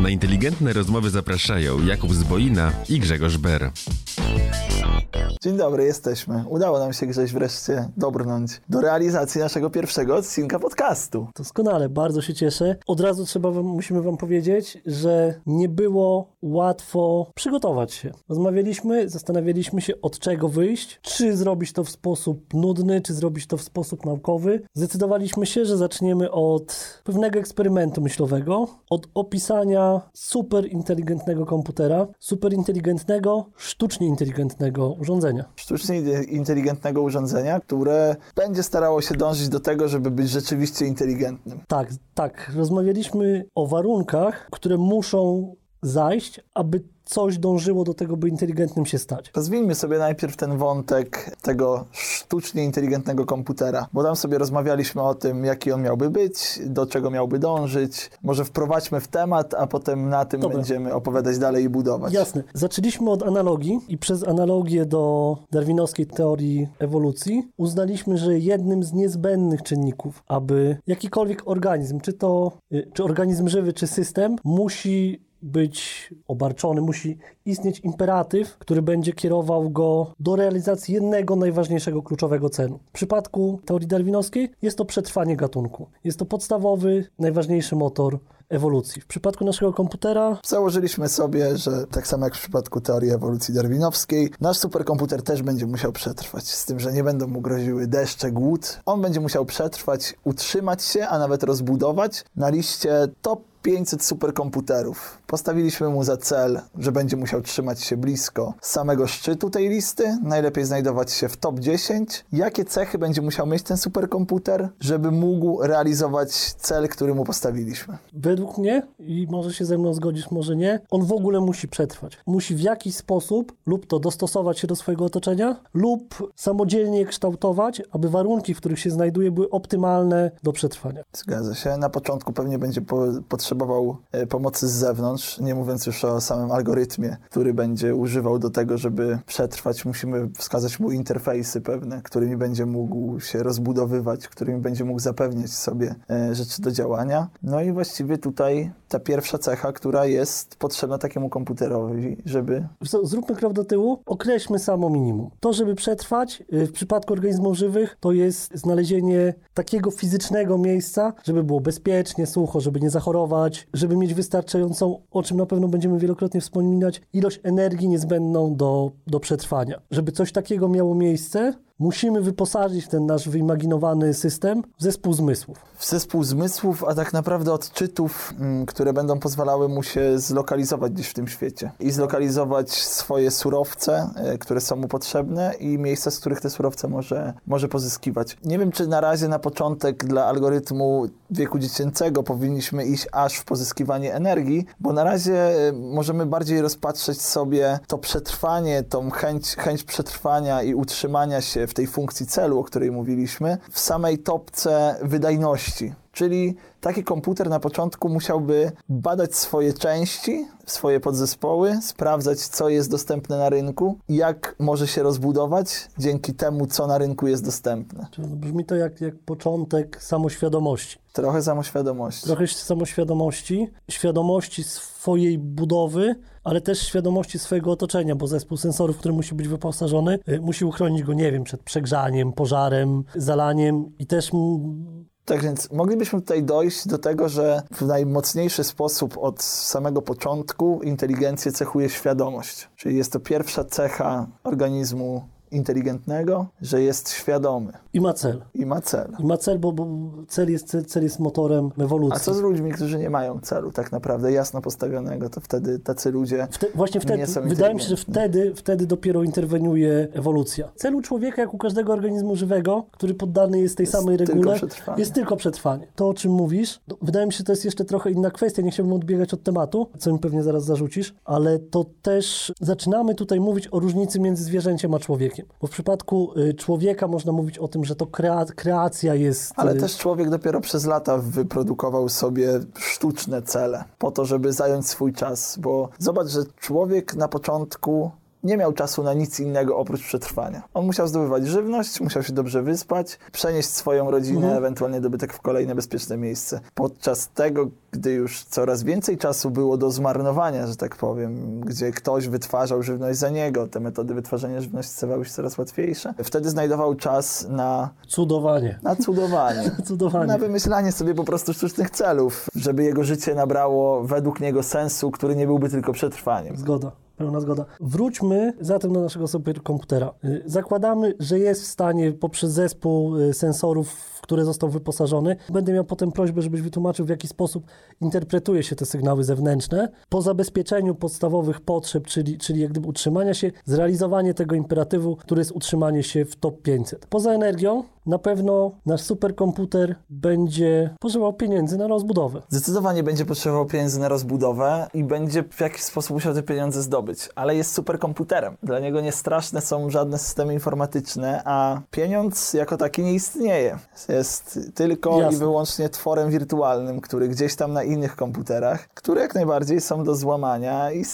Na inteligentne rozmowy zapraszają Jakub Zboina i Grzegorz Ber. Dzień dobry, jesteśmy. Udało nam się gdzieś wreszcie dobrnąć do realizacji naszego pierwszego odcinka podcastu. Doskonale, bardzo się cieszę. Od razu trzeba wam, musimy wam powiedzieć, że nie było łatwo przygotować się. Rozmawialiśmy, zastanawialiśmy się od czego wyjść, czy zrobić to w sposób nudny, czy zrobić to w sposób naukowy. Zdecydowaliśmy się, że zaczniemy od pewnego eksperymentu myślowego, od opisania super inteligentnego komputera, super inteligentnego, sztucznie inteligentnego urządzenia. Sztucznie inteligentnego urządzenia, które będzie starało się dążyć do tego, żeby być rzeczywiście inteligentnym. Tak, tak. Rozmawialiśmy o warunkach, które muszą zajść, aby coś dążyło do tego, by inteligentnym się stać. Rozwijmy sobie najpierw ten wątek tego sztucznie inteligentnego komputera, bo tam sobie rozmawialiśmy o tym, jaki on miałby być, do czego miałby dążyć. Może wprowadźmy w temat, a potem na tym będziemy opowiadać dalej i budować. Jasne. Zaczęliśmy od analogii i przez analogię do darwinowskiej teorii ewolucji uznaliśmy, że jednym z niezbędnych czynników, aby jakikolwiek organizm, czy to y, czy organizm żywy, czy system, musi być obarczony, musi istnieć imperatyw, który będzie kierował go do realizacji jednego najważniejszego kluczowego celu. W przypadku teorii darwinowskiej jest to przetrwanie gatunku. Jest to podstawowy, najważniejszy motor ewolucji. W przypadku naszego komputera Założyliśmy sobie, że tak samo jak w przypadku teorii ewolucji darwinowskiej, nasz superkomputer też będzie musiał przetrwać, z tym, że nie będą mu groziły deszcze, głód. On będzie musiał przetrwać, utrzymać się, a nawet rozbudować na liście top 500 superkomputerów. Postawiliśmy mu za cel, że będzie musiał trzymać się blisko samego szczytu tej listy, najlepiej znajdować się w top 10. Jakie cechy będzie musiał mieć ten superkomputer, żeby mógł realizować cel, który mu postawiliśmy? według mnie, i może się ze mną zgodzisz, może nie, on w ogóle musi przetrwać. Musi w jakiś sposób lub to dostosować się do swojego otoczenia, lub samodzielnie je kształtować, aby warunki, w których się znajduje, były optymalne do przetrwania. Zgadza się. Na początku pewnie będzie po, potrzebował e, pomocy z zewnątrz, nie mówiąc już o samym algorytmie, który będzie używał do tego, żeby przetrwać. Musimy wskazać mu interfejsy pewne, którymi będzie mógł się rozbudowywać, którymi będzie mógł zapewniać sobie e, rzeczy do działania. No i właściwie tutaj ta pierwsza cecha, która jest potrzebna takiemu komputerowi, żeby Zróbmy krok do tyłu, określmy samo minimum. To, żeby przetrwać y, w przypadku organizmów żywych, to jest znalezienie takiego fizycznego miejsca, żeby było bezpiecznie, sucho, żeby nie zachorować, żeby mieć wystarczającą, o czym na pewno będziemy wielokrotnie wspominać, ilość energii niezbędną do, do przetrwania. Żeby coś takiego miało miejsce, musimy wyposażyć ten nasz wyimaginowany system w zespół zmysłów. w zespół zmysłów, a tak naprawdę odczytów, mm, które będą pozwalały mu się zlokalizować gdzieś w tym świecie i zlokalizować swoje surowce, e, które są mu potrzebne i miejsca, z których te surowce może, może pozyskiwać. Nie wiem, czy na razie na początek dla algorytmu wieku dziecięcego powinniśmy iść aż w pozyskiwanie energii, bo na razie e, możemy bardziej rozpatrzeć sobie to przetrwanie, tą chęć, chęć przetrwania i utrzymania się w tej funkcji celu, o której mówiliśmy, w samej topce wydajności. Czyli taki komputer na początku musiałby badać swoje części, swoje podzespoły, sprawdzać, co jest dostępne na rynku, jak może się rozbudować dzięki temu, co na rynku jest dostępne. Czyli Brzmi to jak, jak początek samoświadomości. Trochę samoświadomości. trochę samoświadomości, świadomości swojej budowy, ale też świadomości swojego otoczenia, bo zespół sensorów, który musi być wyposażony, y, musi uchronić go, nie wiem, przed przegrzaniem, pożarem, zalaniem i też Tak więc moglibyśmy tutaj dojść do tego, że w najmocniejszy sposób od samego początku inteligencję cechuje świadomość. Czyli jest to pierwsza cecha organizmu inteligentnego, że jest świadomy i ma cel. i ma cel. I ma cel, bo, bo cel, jest, cel, cel jest motorem ewolucji. A co z ludźmi, którzy nie mają celu tak naprawdę jasno postawionego, to wtedy tacy ludzie Wte, właśnie wtedy, nie są wydaje mi się, że wtedy, wtedy dopiero interweniuje ewolucja. Celu człowieka, jak u każdego organizmu żywego, który poddany jest tej Jest samej tylko regule, przetrwanie. jest tylko przetrwanie. To, o czym mówisz, to wydaje mi się, że to jest jeszcze trochę inna kwestia. Nie chciałbym odbiegać od tematu, co mi pewnie zaraz zarzucisz, ale to też zaczynamy tutaj mówić o różnicy między zwierzęciem a człowiekiem. Bo w przypadku y, człowieka można mówić o tym, że to krea kreacja jest... Ale y, też człowiek dopiero przez lata wyprodukował sobie sztuczne cele po to, żeby zająć swój czas. Bo zobacz, że człowiek na początku nie miał czasu na nic innego oprócz przetrwania. On musiał zdobywać żywność, musiał się dobrze wyspać, przenieść swoją rodzinę, Mhm. ewentualnie dobytek w kolejne bezpieczne miejsce. Podczas tego, gdy już coraz więcej czasu było do zmarnowania, że tak powiem, gdzie ktoś wytwarzał żywność za niego, te metody wytwarzania żywności stawały się coraz łatwiejsze, wtedy znajdował czas na, Cudowanie. na cudowanie. Cudowanie. Na wymyślanie sobie po prostu sztucznych celów, żeby jego życie nabrało według niego sensu, który nie byłby tylko przetrwaniem. Zgoda. Pełna zgoda. Wróćmy zatem do naszego superkomputera. Y, Zakładamy, że jest w stanie poprzez zespół y, sensorów, w które został wyposażony. Będę miał potem prośbę, żebyś wytłumaczył, w jaki sposób interpretuje się te sygnały zewnętrzne. Po zabezpieczeniu podstawowych potrzeb, czyli, czyli jak gdyby utrzymania się, zrealizowanie tego imperatywu, który jest utrzymanie się w top 500. Poza energią, na pewno nasz superkomputer będzie pożywał pieniędzy na rozbudowę. Zdecydowanie będzie potrzebował pieniędzy na rozbudowę i będzie w jakiś sposób musiał te pieniądze zdobyć, ale jest superkomputerem. Dla niego nie straszne są żadne systemy informatyczne, a pieniądz jako taki nie istnieje. Jest tylko Jasne. i wyłącznie tworem wirtualnym, który gdzieś tam na innych komputerach, które jak najbardziej są do złamania i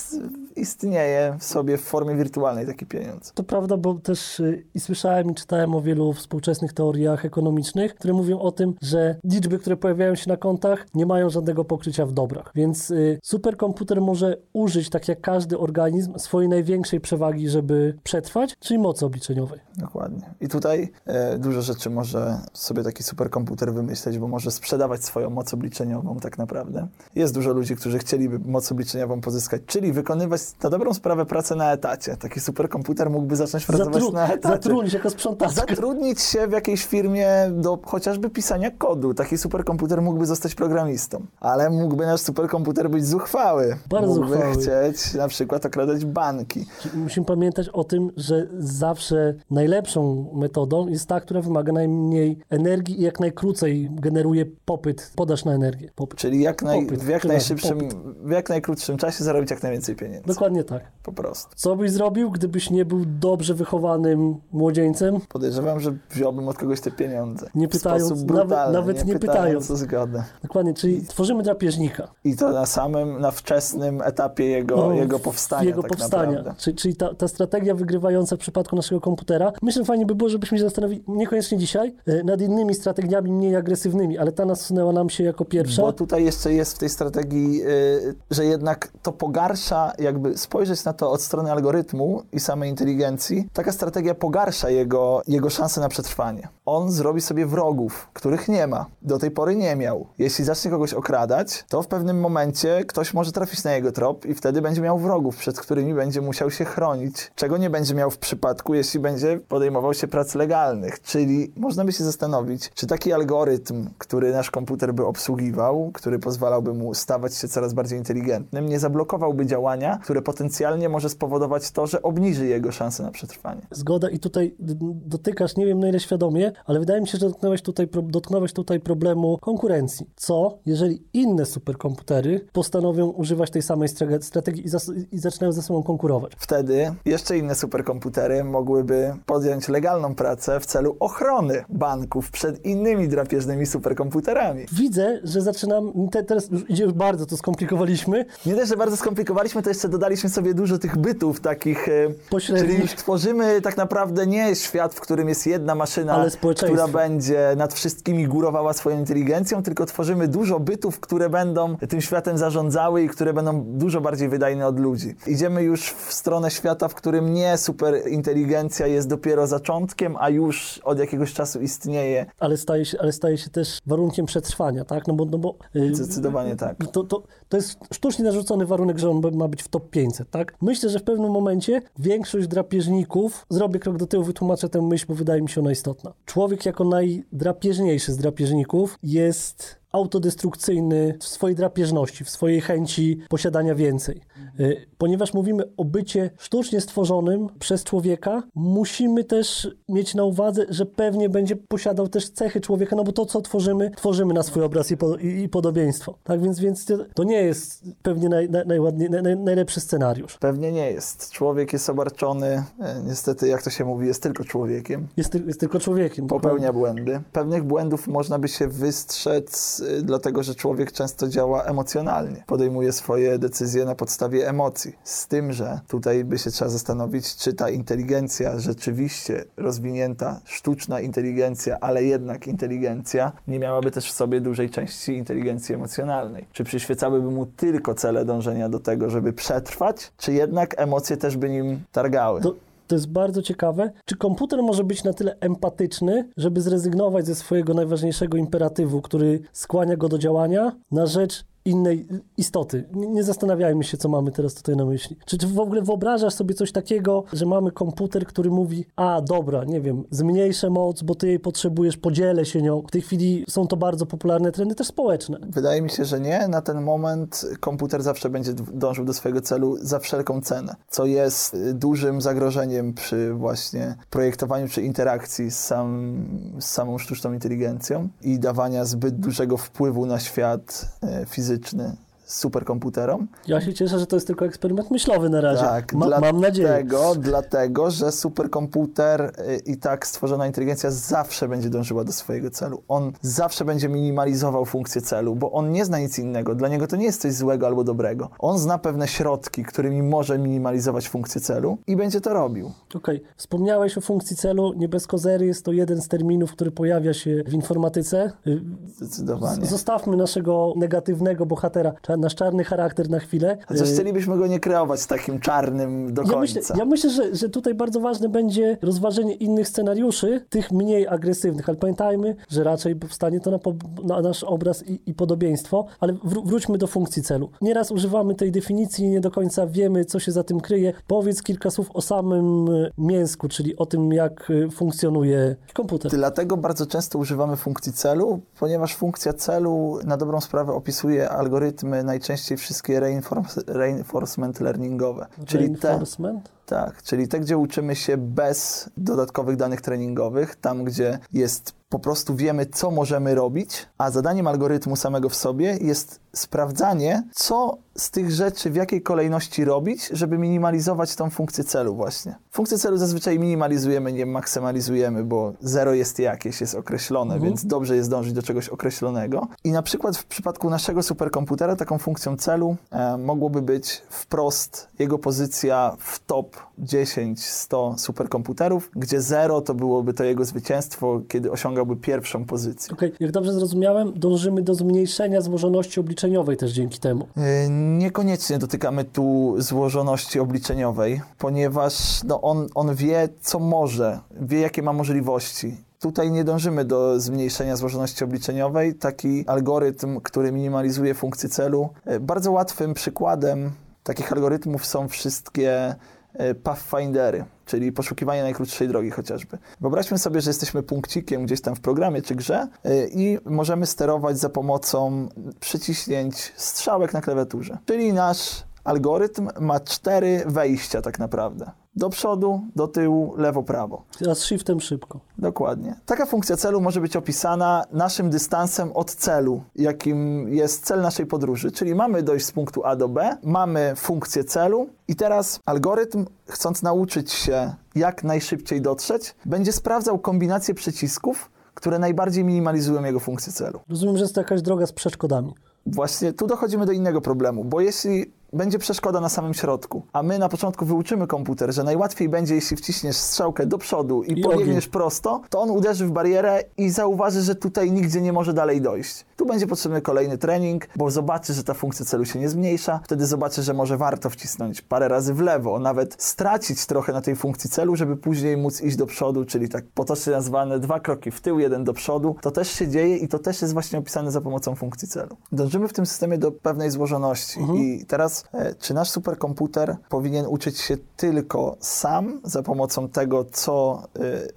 istnieje w sobie w formie wirtualnej taki pieniądz. To prawda, bo też y, i słyszałem i czytałem o wielu współczesnych teoriach ekonomicznych, które mówią o tym, że liczby, które pojawiają się na kontach, nie mają żadnego pokrycia w dobrach. Więc y, superkomputer może użyć, tak jak każdy organizm, swojej największej przewagi, żeby przetrwać, czyli mocy obliczeniowej. Dokładnie. I tutaj e, dużo rzeczy może sobie taki superkomputer wymyśleć, bo może sprzedawać swoją moc obliczeniową tak naprawdę. Jest dużo ludzi, którzy chcieliby moc obliczeniową pozyskać, czyli wykonywać na dobrą sprawę pracę na etacie. Taki superkomputer mógłby zacząć pracować Zatru- na etacie. zatrudnić jako sprzątaczka. Zatrudnić się w jakiejś firmie do chociażby pisania kodu. Taki superkomputer mógłby zostać programistą. Ale mógłby nasz superkomputer być zuchwały. Bardzo mógłby zuchwały. chcieć na przykład okradać banki. Musimy pamiętać o tym, że zawsze najlepszą metodą jest ta, która wymaga najmniej energii i jak najkrócej generuje popyt, podaż na energię. Popyt. Czyli jak naj, Popyt, w jak najszybszym, popyt. w jak najkrótszym czasie zarobić jak najwięcej pieniędzy. Dokładnie tak. Po prostu. Co byś zrobił, gdybyś nie był dobrze wychowanym młodzieńcem? Podejrzewam, że wziąłbym od kogoś te pieniądze. Nie pytając, brutalny, nawet nie pytając. o zgodę. Dokładnie, czyli tworzymy drapieżnika. I to na samym, na wczesnym etapie jego, No, jego w- powstania Jego tak powstania. Czyli, czyli ta, ta strategia wygrywająca w przypadku naszego komputera. Myślę, że fajnie by było, żebyśmy się zastanowili, niekoniecznie dzisiaj, e, nad innymi strategiami mniej agresywnymi, ale ta nasunęła nam się jako pierwsza. Bo tutaj jeszcze jest w tej strategii, y, że jednak to pogarsza, jakby spojrzeć na to od strony algorytmu i samej inteligencji, taka strategia pogarsza jego, jego szanse na przetrwanie. On zrobi sobie wrogów, których nie ma. Do tej pory nie miał. Jeśli zacznie kogoś okradać, to w pewnym momencie ktoś może trafić na jego trop i wtedy będzie miał wrogów, przed którymi będzie musiał się chronić, czego nie będzie miał w przypadku, jeśli będzie podejmował się prac legalnych. Czyli można by się zastanowić, czy taki algorytm, który nasz komputer by obsługiwał, który pozwalałby mu stawać się coraz bardziej inteligentnym, nie zablokowałby działania, które potencjalnie może spowodować to, że obniży jego szanse na przetrwanie. Zgoda i tutaj dotykasz, nie wiem na ile świadomie, ale wydaje mi się, że dotknąłeś tutaj, dotknąłeś tutaj problemu konkurencji. Co, jeżeli inne superkomputery postanowią używać tej samej strategii i, i zaczynają ze sobą konkurować? Wtedy jeszcze inne superkomputery mogłyby podjąć legalną pracę w celu ochrony banków przed innymi drapieżnymi superkomputerami. Widzę, że zaczynam, te, teraz już bardzo to skomplikowaliśmy, Nie dość, że bardzo skomplikowaliśmy, to jeszcze dodaliśmy sobie dużo tych bytów takich, e, Pośrednich. czyli tworzymy tak naprawdę nie świat, w którym jest jedna maszyna, która będzie nad wszystkimi górowała swoją inteligencją, tylko tworzymy dużo bytów, które będą tym światem zarządzały i które będą dużo bardziej wydajne od ludzi. Idziemy już w stronę świata, w którym nie superinteligencja jest dopiero zaczątkiem, a już od jakiegoś czasu istnieje. ale staje się, ale staje się też warunkiem przetrwania, tak? No bo, no bo y, Zdecydowanie tak. to, to, to jest sztucznie narzucony warunek, że on ma być w top 500, tak? Myślę, że w pewnym momencie większość drapieżników, zrobię krok do tyłu, wytłumaczę tę myśl, bo wydaje mi się ona istotna. Człowiek jako najdrapieżniejszy z drapieżników jest autodestrukcyjny w swojej drapieżności, w swojej chęci posiadania więcej. Y, Ponieważ mówimy o bycie sztucznie stworzonym przez człowieka, musimy też mieć na uwadze, że pewnie będzie posiadał też cechy człowieka, no bo to, co tworzymy, tworzymy na swój obraz i, po, i, i podobieństwo. Tak więc, więc to nie jest pewnie naj, naj, najładniej, naj, naj, najlepszy scenariusz. Pewnie nie jest. Człowiek jest obarczony, e, niestety, jak to się mówi, jest tylko człowiekiem. Jest, jest tylko człowiekiem. popełnia błędy. Pewnych błędów można by się wystrzec dlatego, że człowiek często działa emocjonalnie. Podejmuje swoje decyzje na podstawie emocji. Z tym, że tutaj by się trzeba zastanowić, czy ta inteligencja rzeczywiście rozwinięta, sztuczna inteligencja, ale jednak inteligencja, nie miałaby też w sobie dużej części inteligencji emocjonalnej. Czy przyświecałyby mu tylko cele dążenia do tego, żeby przetrwać, czy jednak emocje też by nim targały? To, to jest bardzo ciekawe. Czy komputer może być na tyle empatyczny, żeby zrezygnować ze swojego najważniejszego imperatywu, który skłania go do działania, na rzecz innej istoty. Nie, nie zastanawiajmy się, co mamy teraz tutaj na myśli. Czy ty w ogóle wyobrażasz sobie coś takiego, że mamy komputer, który mówi, a dobra, nie wiem, zmniejszę moc, bo ty jej potrzebujesz, podzielę się nią. W tej chwili są to bardzo popularne trendy też społeczne. Wydaje mi się, że nie. Na ten moment komputer zawsze będzie dążył do swojego celu za wszelką cenę, co jest y, dużym zagrożeniem przy właśnie projektowaniu czy interakcji z, sam, z samą sztuczną inteligencją i dawania zbyt dużego wpływu na świat y, fizyczny superkomputerom. Ja się cieszę, że to jest tylko eksperyment myślowy na razie. Tak, Ma, dlatego, mam nadzieję. Dlatego, że superkomputer y, i tak stworzona inteligencja zawsze będzie dążyła do swojego celu. On zawsze będzie minimalizował funkcję celu, bo on nie zna nic innego. Dla niego to nie jest coś złego albo dobrego. On zna pewne środki, którymi może minimalizować funkcję celu i będzie to robił. Okej, okay. wspomniałeś o funkcji celu. Nie bez kozery jest to jeden z terminów, który pojawia się w informatyce. Y, Zdecydowanie. Zostawmy naszego negatywnego bohatera, nasz czarny charakter na chwilę. Chociaż chcielibyśmy go nie kreować takim czarnym do ja końca. Myślę, ja myślę, że, że tutaj bardzo ważne będzie rozważenie innych scenariuszy, tych mniej agresywnych, ale pamiętajmy, że raczej powstanie to na, po, na nasz obraz i, i podobieństwo, ale wró- wróćmy do funkcji celu. Nieraz używamy tej definicji i nie do końca wiemy, co się za tym kryje. Powiedz kilka słów o samym mięsku, czyli o tym, jak funkcjonuje komputer. Dlatego bardzo często używamy funkcji celu, ponieważ funkcja celu na dobrą sprawę opisuje algorytmy najczęściej wszystkie reinforce, reinforcement learningowe. Czyli te, tak, czyli te, gdzie uczymy się bez dodatkowych danych treningowych, tam gdzie jest po prostu wiemy, co możemy robić, a zadaniem algorytmu samego w sobie jest sprawdzanie, co z tych rzeczy w jakiej kolejności robić, żeby minimalizować tą funkcję celu właśnie. Funkcję celu zazwyczaj minimalizujemy, nie maksymalizujemy, bo zero jest jakieś, jest określone, mhm. więc dobrze jest dążyć do czegoś określonego. I na przykład w przypadku naszego superkomputera taką funkcją celu e, mogłoby być wprost jego pozycja w top 10-100 superkomputerów, gdzie zero to byłoby to jego zwycięstwo, kiedy osiągałby pierwszą pozycję. Okej, okay. jak dobrze zrozumiałem, dążymy do zmniejszenia złożoności obliczeniowej też dzięki temu. Yy, niekoniecznie dotykamy tu złożoności obliczeniowej, ponieważ no, on, on wie, co może, wie, jakie ma możliwości. Tutaj nie dążymy do zmniejszenia złożoności obliczeniowej. Taki algorytm, który minimalizuje funkcję celu. Bardzo łatwym przykładem takich algorytmów są wszystkie pathfindery, czyli poszukiwanie najkrótszej drogi chociażby. Wyobraźmy sobie, że jesteśmy punkcikiem gdzieś tam w programie czy grze i możemy sterować za pomocą przyciśnięć strzałek na klawiaturze. Czyli nasz algorytm ma cztery wejścia tak naprawdę. Do przodu, do tyłu, lewo, prawo. A z shiftem szybko. Dokładnie. Taka funkcja celu może być opisana naszym dystansem od celu, jakim jest cel naszej podróży. Czyli mamy dojść z punktu A do B, mamy funkcję celu i teraz algorytm, chcąc nauczyć się jak najszybciej dotrzeć, będzie sprawdzał kombinację przycisków, które najbardziej minimalizują jego funkcję celu. Rozumiem, że jest to jakaś droga z przeszkodami. Właśnie tu dochodzimy do innego problemu, bo jeśli będzie przeszkoda na samym środku, a my na początku wyuczymy komputer, że najłatwiej będzie, jeśli wciśniesz strzałkę do przodu i, I pobiegniesz prosto, to on uderzy w barierę i zauważy, że tutaj nigdzie nie może dalej dojść. Tu będzie potrzebny kolejny trening, bo zobaczy, że ta funkcja celu się nie zmniejsza, wtedy zobaczy, że może warto wcisnąć parę razy w lewo, nawet stracić trochę na tej funkcji celu, żeby później móc iść do przodu, czyli tak potocznie nazwane dwa kroki w tył, jeden do przodu. To też się dzieje i to też jest właśnie opisane za pomocą funkcji celu. Dążymy w tym systemie do pewnej złożoności mhm. i teraz czy nasz superkomputer powinien uczyć się tylko sam za pomocą tego, co,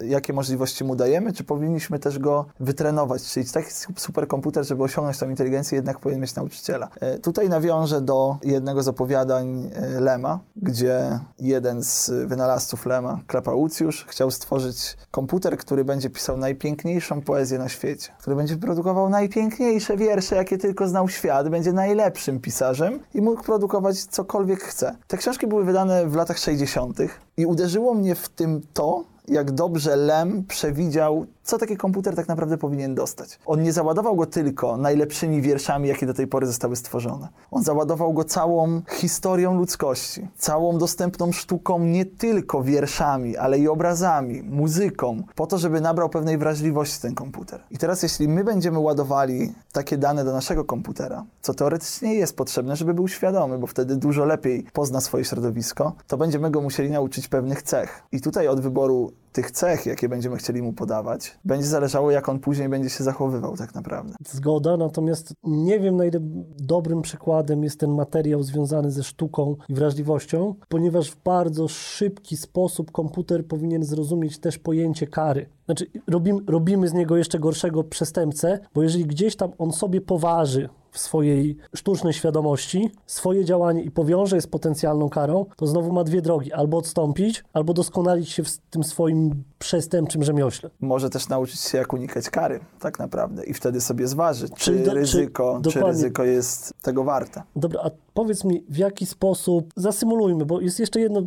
e, jakie możliwości mu dajemy, czy powinniśmy też go wytrenować? Czyli taki superkomputer, żeby osiągnąć tą inteligencję, jednak powinien mieć nauczyciela. E, tutaj nawiążę do jednego z opowiadań Lema, gdzie jeden z wynalazców Lema, Klapaucjusz, chciał stworzyć komputer, który będzie pisał najpiękniejszą poezję na świecie, który będzie produkował najpiękniejsze wiersze, jakie tylko znał świat, będzie najlepszym pisarzem i mógł produkować cokolwiek chce. Te książki były wydane w latach 60. i uderzyło mnie w tym to, jak dobrze Lem przewidział co taki komputer tak naprawdę powinien dostać. On nie załadował go tylko najlepszymi wierszami, jakie do tej pory zostały stworzone. On załadował go całą historią ludzkości, całą dostępną sztuką nie tylko wierszami, ale i obrazami, muzyką, po to, żeby nabrał pewnej wrażliwości ten komputer. I teraz jeśli my będziemy ładowali takie dane do naszego komputera, co teoretycznie jest potrzebne, żeby był świadomy, bo wtedy dużo lepiej pozna swoje środowisko, to będziemy go musieli nauczyć pewnych cech. I tutaj od wyboru tych cech, jakie będziemy chcieli mu podawać, będzie zależało, jak on później będzie się zachowywał tak naprawdę. Zgoda, natomiast nie wiem, na ile dobrym przykładem jest ten materiał związany ze sztuką i wrażliwością, ponieważ w bardzo szybki sposób komputer powinien zrozumieć też pojęcie kary. Znaczy, robimy, robimy z niego jeszcze gorszego przestępcę, bo jeżeli gdzieś tam on sobie poważy w swojej sztucznej świadomości swoje działanie i powiąże je z potencjalną karą, to znowu ma dwie drogi. Albo odstąpić, albo doskonalić się w tym swoim przestępczym rzemiośle. Może też nauczyć się, jak unikać kary, tak naprawdę. I wtedy sobie zważyć, czy do, ryzyko, czy, czy ryzyko jest tego warte. Dobra, a powiedz mi, w jaki sposób, zasymulujmy, bo jest jeszcze jedno,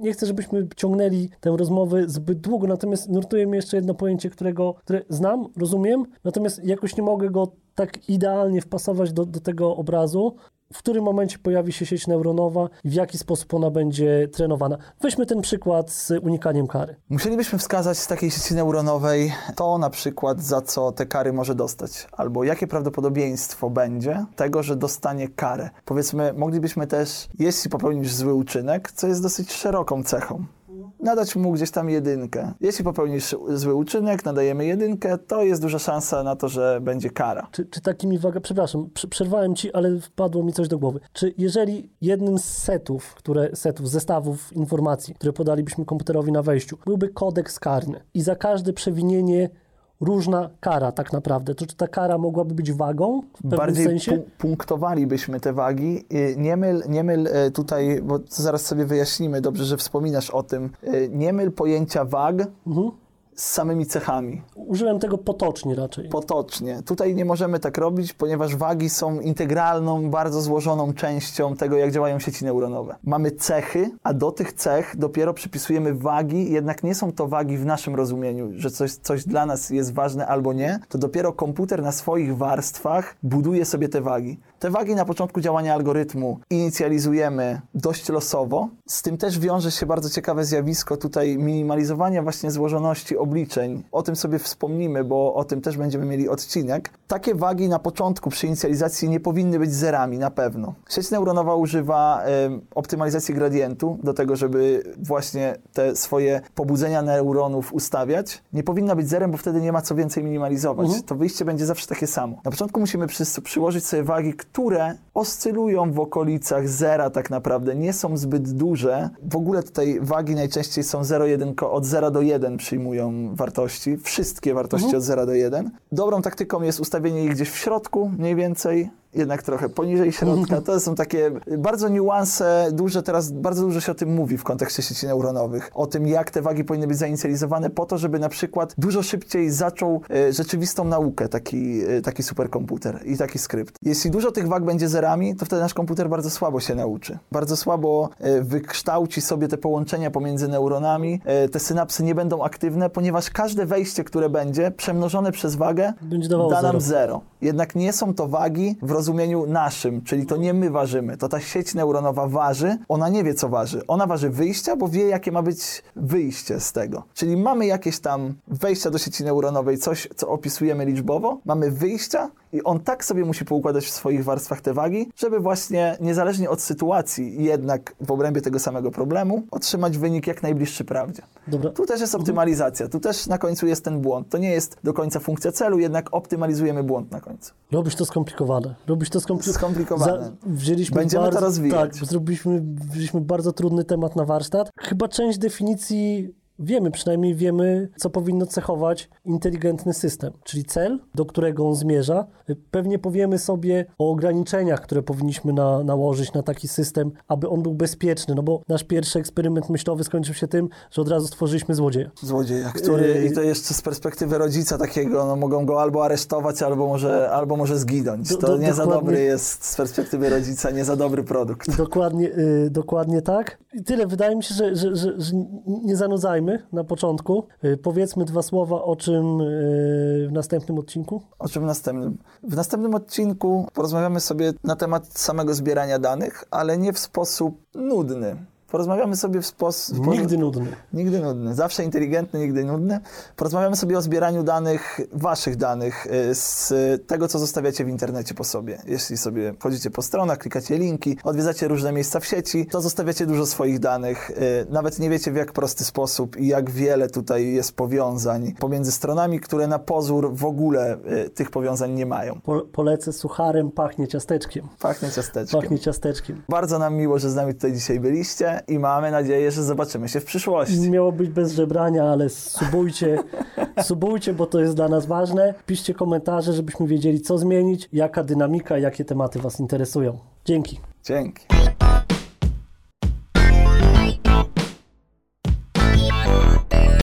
nie chcę, żebyśmy ciągnęli tę rozmowę zbyt długo, natomiast nurtuje mnie jeszcze jedno pojęcie, którego, które znam, rozumiem, natomiast jakoś nie mogę go tak idealnie wpasować do, do tego obrazu, w którym momencie pojawi się sieć neuronowa i w jaki sposób ona będzie trenowana. Weźmy ten przykład z unikaniem kary. Musielibyśmy wskazać z takiej sieci neuronowej to na przykład, za co te kary może dostać, albo jakie prawdopodobieństwo będzie tego, że dostanie karę. Powiedzmy, moglibyśmy też, jeśli popełnisz zły uczynek, co jest dosyć szeroką cechą, nadać mu gdzieś tam jedynkę. Jeśli popełnisz zły uczynek, nadajemy jedynkę, to jest duża szansa na to, że będzie kara. Czy, czy takimi waga, przepraszam, przerwałem ci, ale wpadło mi coś do głowy. Czy jeżeli jednym z setów, które, setów, zestawów informacji, które podalibyśmy komputerowi na wejściu, byłby kodeks karny i za każde przewinienie różna kara tak naprawdę. To czy ta kara mogłaby być wagą w pewnym Bardziej sensie? Pu punktowalibyśmy te wagi. Nie myl, nie myl e, tutaj, bo zaraz sobie wyjaśnimy, dobrze, że wspominasz o tym. E, nie myl pojęcia wag mhm z samymi cechami. Użyłem tego potocznie raczej. Potocznie. Tutaj nie możemy tak robić, ponieważ wagi są integralną, bardzo złożoną częścią tego, jak działają sieci neuronowe. Mamy cechy, a do tych cech dopiero przypisujemy wagi, jednak nie są to wagi w naszym rozumieniu, że coś, coś dla nas jest ważne albo nie, to dopiero komputer na swoich warstwach buduje sobie te wagi. Te wagi na początku działania algorytmu inicjalizujemy dość losowo. Z tym też wiąże się bardzo ciekawe zjawisko tutaj minimalizowania właśnie złożoności obliczeń. O tym sobie wspomnimy, bo o tym też będziemy mieli odcinek. Takie wagi na początku przy inicjalizacji nie powinny być zerami na pewno. Sieć neuronowa używa y, optymalizacji gradientu do tego, żeby właśnie te swoje pobudzenia neuronów ustawiać. Nie powinna być zerem, bo wtedy nie ma co więcej minimalizować. Mhm. To wyjście będzie zawsze takie samo. Na początku musimy przy, przyłożyć sobie wagi, które oscylują w okolicach zera tak naprawdę, nie są zbyt duże. W ogóle tutaj wagi najczęściej są 0,1, od 0 do 1 przyjmują wartości, wszystkie wartości mhm. od 0 do 1. Dobrą taktyką jest ustawienie ich gdzieś w środku mniej więcej, jednak trochę poniżej środka. To są takie bardzo niuanse, duże, teraz bardzo dużo się o tym mówi w kontekście sieci neuronowych. O tym, jak te wagi powinny być zainicjalizowane po to, żeby na przykład dużo szybciej zaczął e, rzeczywistą naukę taki, e, taki superkomputer i taki skrypt. Jeśli dużo tych wag będzie zerami, to wtedy nasz komputer bardzo słabo się nauczy. Bardzo słabo e, wykształci sobie te połączenia pomiędzy neuronami. Te synapsy nie będą aktywne, ponieważ każde wejście, które będzie przemnożone przez wagę, da nam zero. zero. Jednak nie są to wagi w rozumieniu naszym, czyli to nie my ważymy, to ta sieć neuronowa waży, ona nie wie co waży. Ona waży wyjścia, bo wie jakie ma być wyjście z tego. Czyli mamy jakieś tam wejścia do sieci neuronowej, coś co opisujemy liczbowo, mamy wyjścia i on tak sobie musi poukładać w swoich warstwach te wagi, żeby właśnie niezależnie od sytuacji, jednak w obrębie tego samego problemu, otrzymać wynik jak najbliższy prawdzie. Dobra. Tu też jest optymalizacja, tu też na końcu jest ten błąd. To nie jest do końca funkcja celu, jednak optymalizujemy błąd na końcu. Robisz to skomplikowane. Robisz to skompli... skomplikowane. Za... Wzięliśmy Będziemy bardzo... to rozwijać. Tak, zrobiliśmy, wzięliśmy bardzo trudny temat na warsztat. Chyba część definicji wiemy, przynajmniej wiemy, co powinno cechować inteligentny system, czyli cel, do którego on zmierza. Pewnie powiemy sobie o ograniczeniach, które powinniśmy na, nałożyć na taki system, aby on był bezpieczny, no bo nasz pierwszy eksperyment myślowy skończył się tym, że od razu stworzyliśmy złodzieja. Złodzieja, który, i to jeszcze z perspektywy rodzica takiego, no mogą go albo aresztować, albo może, albo może zginąć. To do, do, nie za dobry jest z perspektywy rodzica, nie za dobry produkt. Dokładnie, yy, dokładnie tak. I tyle. Wydaje mi się, że, że, że, że nie zanudzajmy na początku. Y, Powiedzmy dwa słowa o czym y, w następnym odcinku. O czym następnym? W następnym odcinku porozmawiamy sobie na temat samego zbierania danych, ale nie w sposób nudny. Porozmawiamy sobie w sposób. Nigdy nudny. Nigdy nudny. Zawsze inteligentny, nigdy nudny. Porozmawiamy sobie o zbieraniu danych, waszych danych, y, z tego, co zostawiacie w internecie po sobie. Jeśli sobie chodzicie po stronach, klikacie linki, odwiedzacie różne miejsca w sieci, to zostawiacie dużo swoich danych. Y, Nawet nie wiecie w jak prosty sposób i jak wiele tutaj jest powiązań pomiędzy stronami, które na pozór w ogóle y, tych powiązań nie mają. Po, polecę sucharem, pachnie ciasteczkiem. Pachnie ciasteczkiem. Pachnie ciasteczkiem. Bardzo nam miło, że z nami tutaj dzisiaj byliście i mamy nadzieję, że zobaczymy się w przyszłości. Miało być bez żebrania, ale subujcie, subujcie, bo to jest dla nas ważne. Piszcie komentarze, żebyśmy wiedzieli, co zmienić, jaka dynamika, jakie tematy Was interesują. Dzięki. Dzięki.